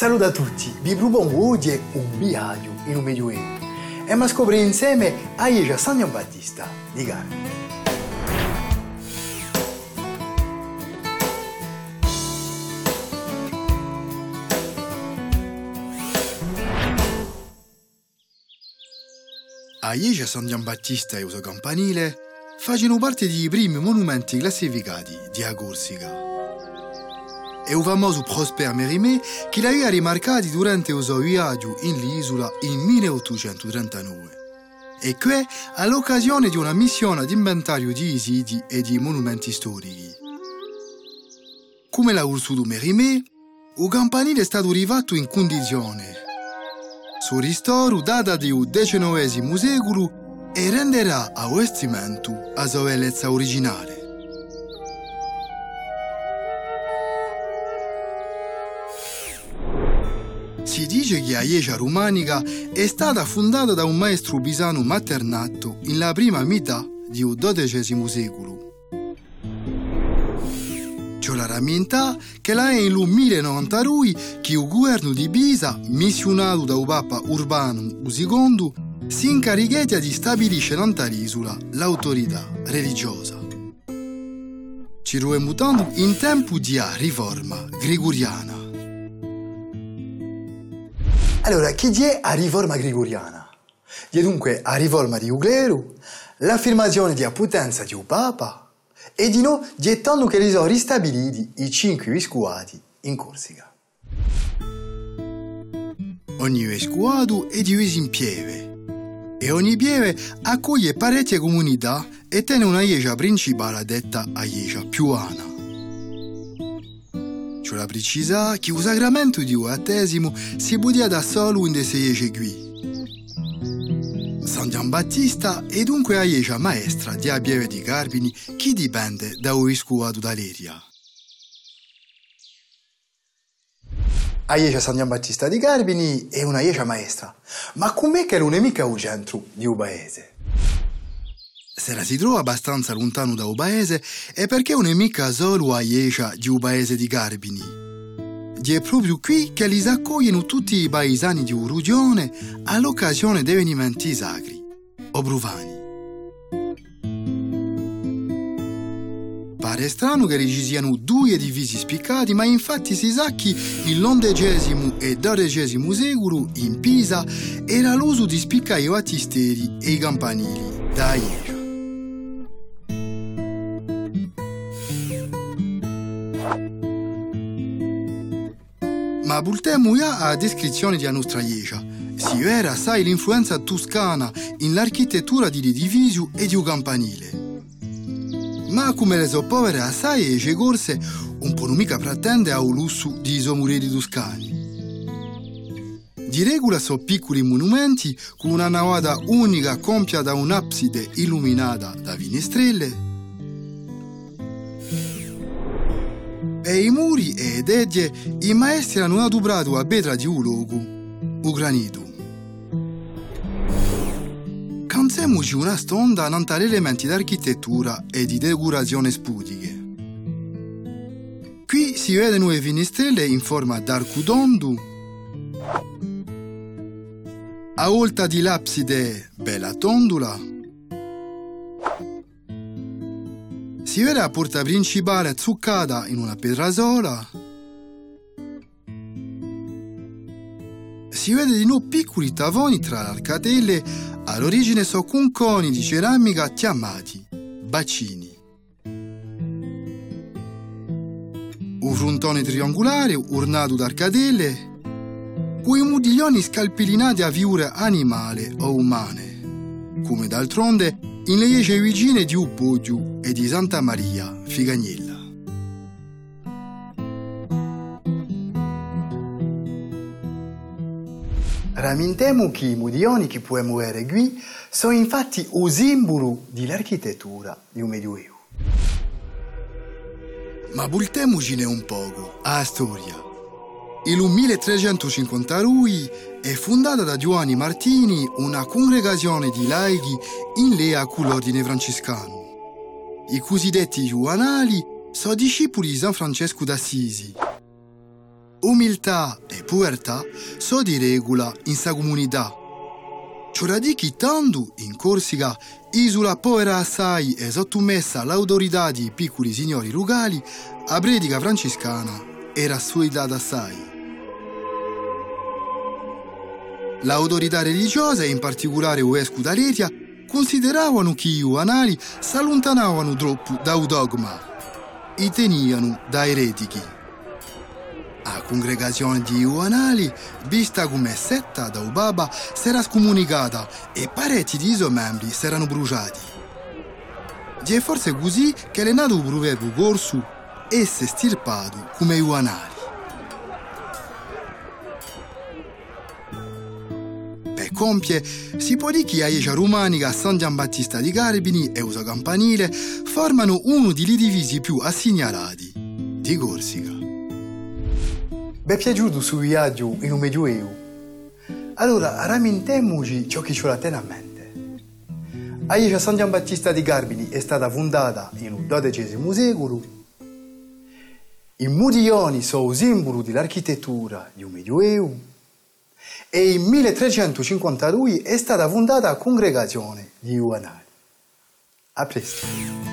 Saluto a tutti, vi propongo oggi un viaggio in un medioevo e ma scoprire insieme a Iecia San Gian Battista di Carmi. A Iecia San Gian Battista e uso campanile facciano parte dei primi monumenti classificati di Corsica e il famoso Prosper Mérimée che l'aveva rimarcato durante il suo viaggio in l'isola in 1839. E qui all'occasione di una missione di inventario di siti e di monumenti storici. Come l'ha ursuto Mérimée, il campanile è stato arrivato in condizione. Su ristoro data del XIX secolo e renderà a vestimento a sua bellezza originale. Si dice che Aiecia Rumanica è stata fondata da un maestro pisano maternato nella prima metà del XII secolo. C'è la rammenta che là è in 1092 che il governo di Pisa, missionato da Papa Urbano II, si incarichetta di stabilire nell'isola l'autorità religiosa. Ci ruemutando in tempo di riforma gregoriana. Allora, chi è la riforma gregoriana? È dunque la riforma di Ugleru, l'affermazione di potenza di un Papa e di no gettando che li sono ristabiliti i cinque vescovati in Corsica. Ogni vescovato è diviso in pieve e ogni pieve accoglie parecchie comunità e tiene una chiesa principale detta a chiesa più ana. C'è la precisa che il sacramento di battesimo si podia da solo in sei qui. San Giambattista è dunque la chiesa maestra di Abieve di Carpini che dipende da un vescovato d'Aleria. La chiesa San Giambattista di Carpini è una chiesa maestra, ma com'è che non è mica il centro di un paese? Se la si trova abbastanza lontano da un paese è perché non è mica solo a Iescia di un paese di Carpini. È proprio qui che li accogliono tutti i paesani di Urugione all'occasione di avvenimenti sacri, o bruvani. Pare strano che ci siano due edifici spiccati, ma infatti si sa che nell'undicesimo e dodicesimo secolo in Pisa era l'uso di spiccare i battisteri e i campanili da Iescia. Ma bultemo ja a descrizione di nostra Iescia. Si vera assai l'influenza toscana in l'architettura di l'edificio e di un campanile. Ma come le so povere assai e c'è corse, un po' non mica pretende a un lusso di isomureri toscani. Di regola sono piccoli monumenti con una navata unica compia da un'abside illuminata da finestrelle e i muri e le teglie i maestri hanno adoprato a pietra di un luogo, il granito. Canziamoci una stonda nantare elementi d'architettura e di decorazione spudiche. Qui si vedono le finestrelle in forma d'arcudondo, a volta di l'abside bella tondola, Si vede la porta principale zuccata in una pietra sola. Si vede di nuovo piccoli tavoni tra le arcatelle, all'origine sono cunconi di ceramica chiamati bacini. Un frontone triangolare ornato d'arcatelle, con i modiglioni scalpellinati a figure animali o umane, come d'altronde in le dieci vicine di Uppoggio e di Santa Maria, Figagnella. Ramintemo che i modioni che possiamo vedere qui sono infatti un simbolo dell'architettura di un medioevo. Ma voltemocene un poco alla storia. Il 1352 è fondata da Giovanni Martini una congregazione di laici in lea con l'ordine francescano. I cosiddetti Giovanali sono discepoli di San Francesco d'Assisi. umiltà e puertà sono di regola in sa comunità. Ciò di che tanto in Corsica, isola povera assai e sottomessa all'autorità di piccoli signori rugali, a predica francescana era suidata assai. L'autorità religiosa, in particolare vescovo d'Aretia, consideravano che i giovanali si allontanavano troppo dal dogma e tenivano da eretici. La congregazione di giovanali, vista come setta da Ubaba, si era scomunicata e parecchi di suoi membri si erano bruciati. Ed è forse così che è nato il proverbio corso esse stirpato come giovanali. compie, si può dire che la Chiesa romanica San Giambattista di Garbini e Uso Campanile formano uno degli edifici più assegnalati di Corsica. È piaciuto su viaggio in un Medioevo? Allora ramentiamoci ciò che ci la tiene a mente. Chiesa San Giambattista di Garbini è stata fondata nel XII secolo. I modiglioni sono simbolo dell'architettura di un Medioevo e in 1352 è stata fondata la congregazione di Uanari. A presto!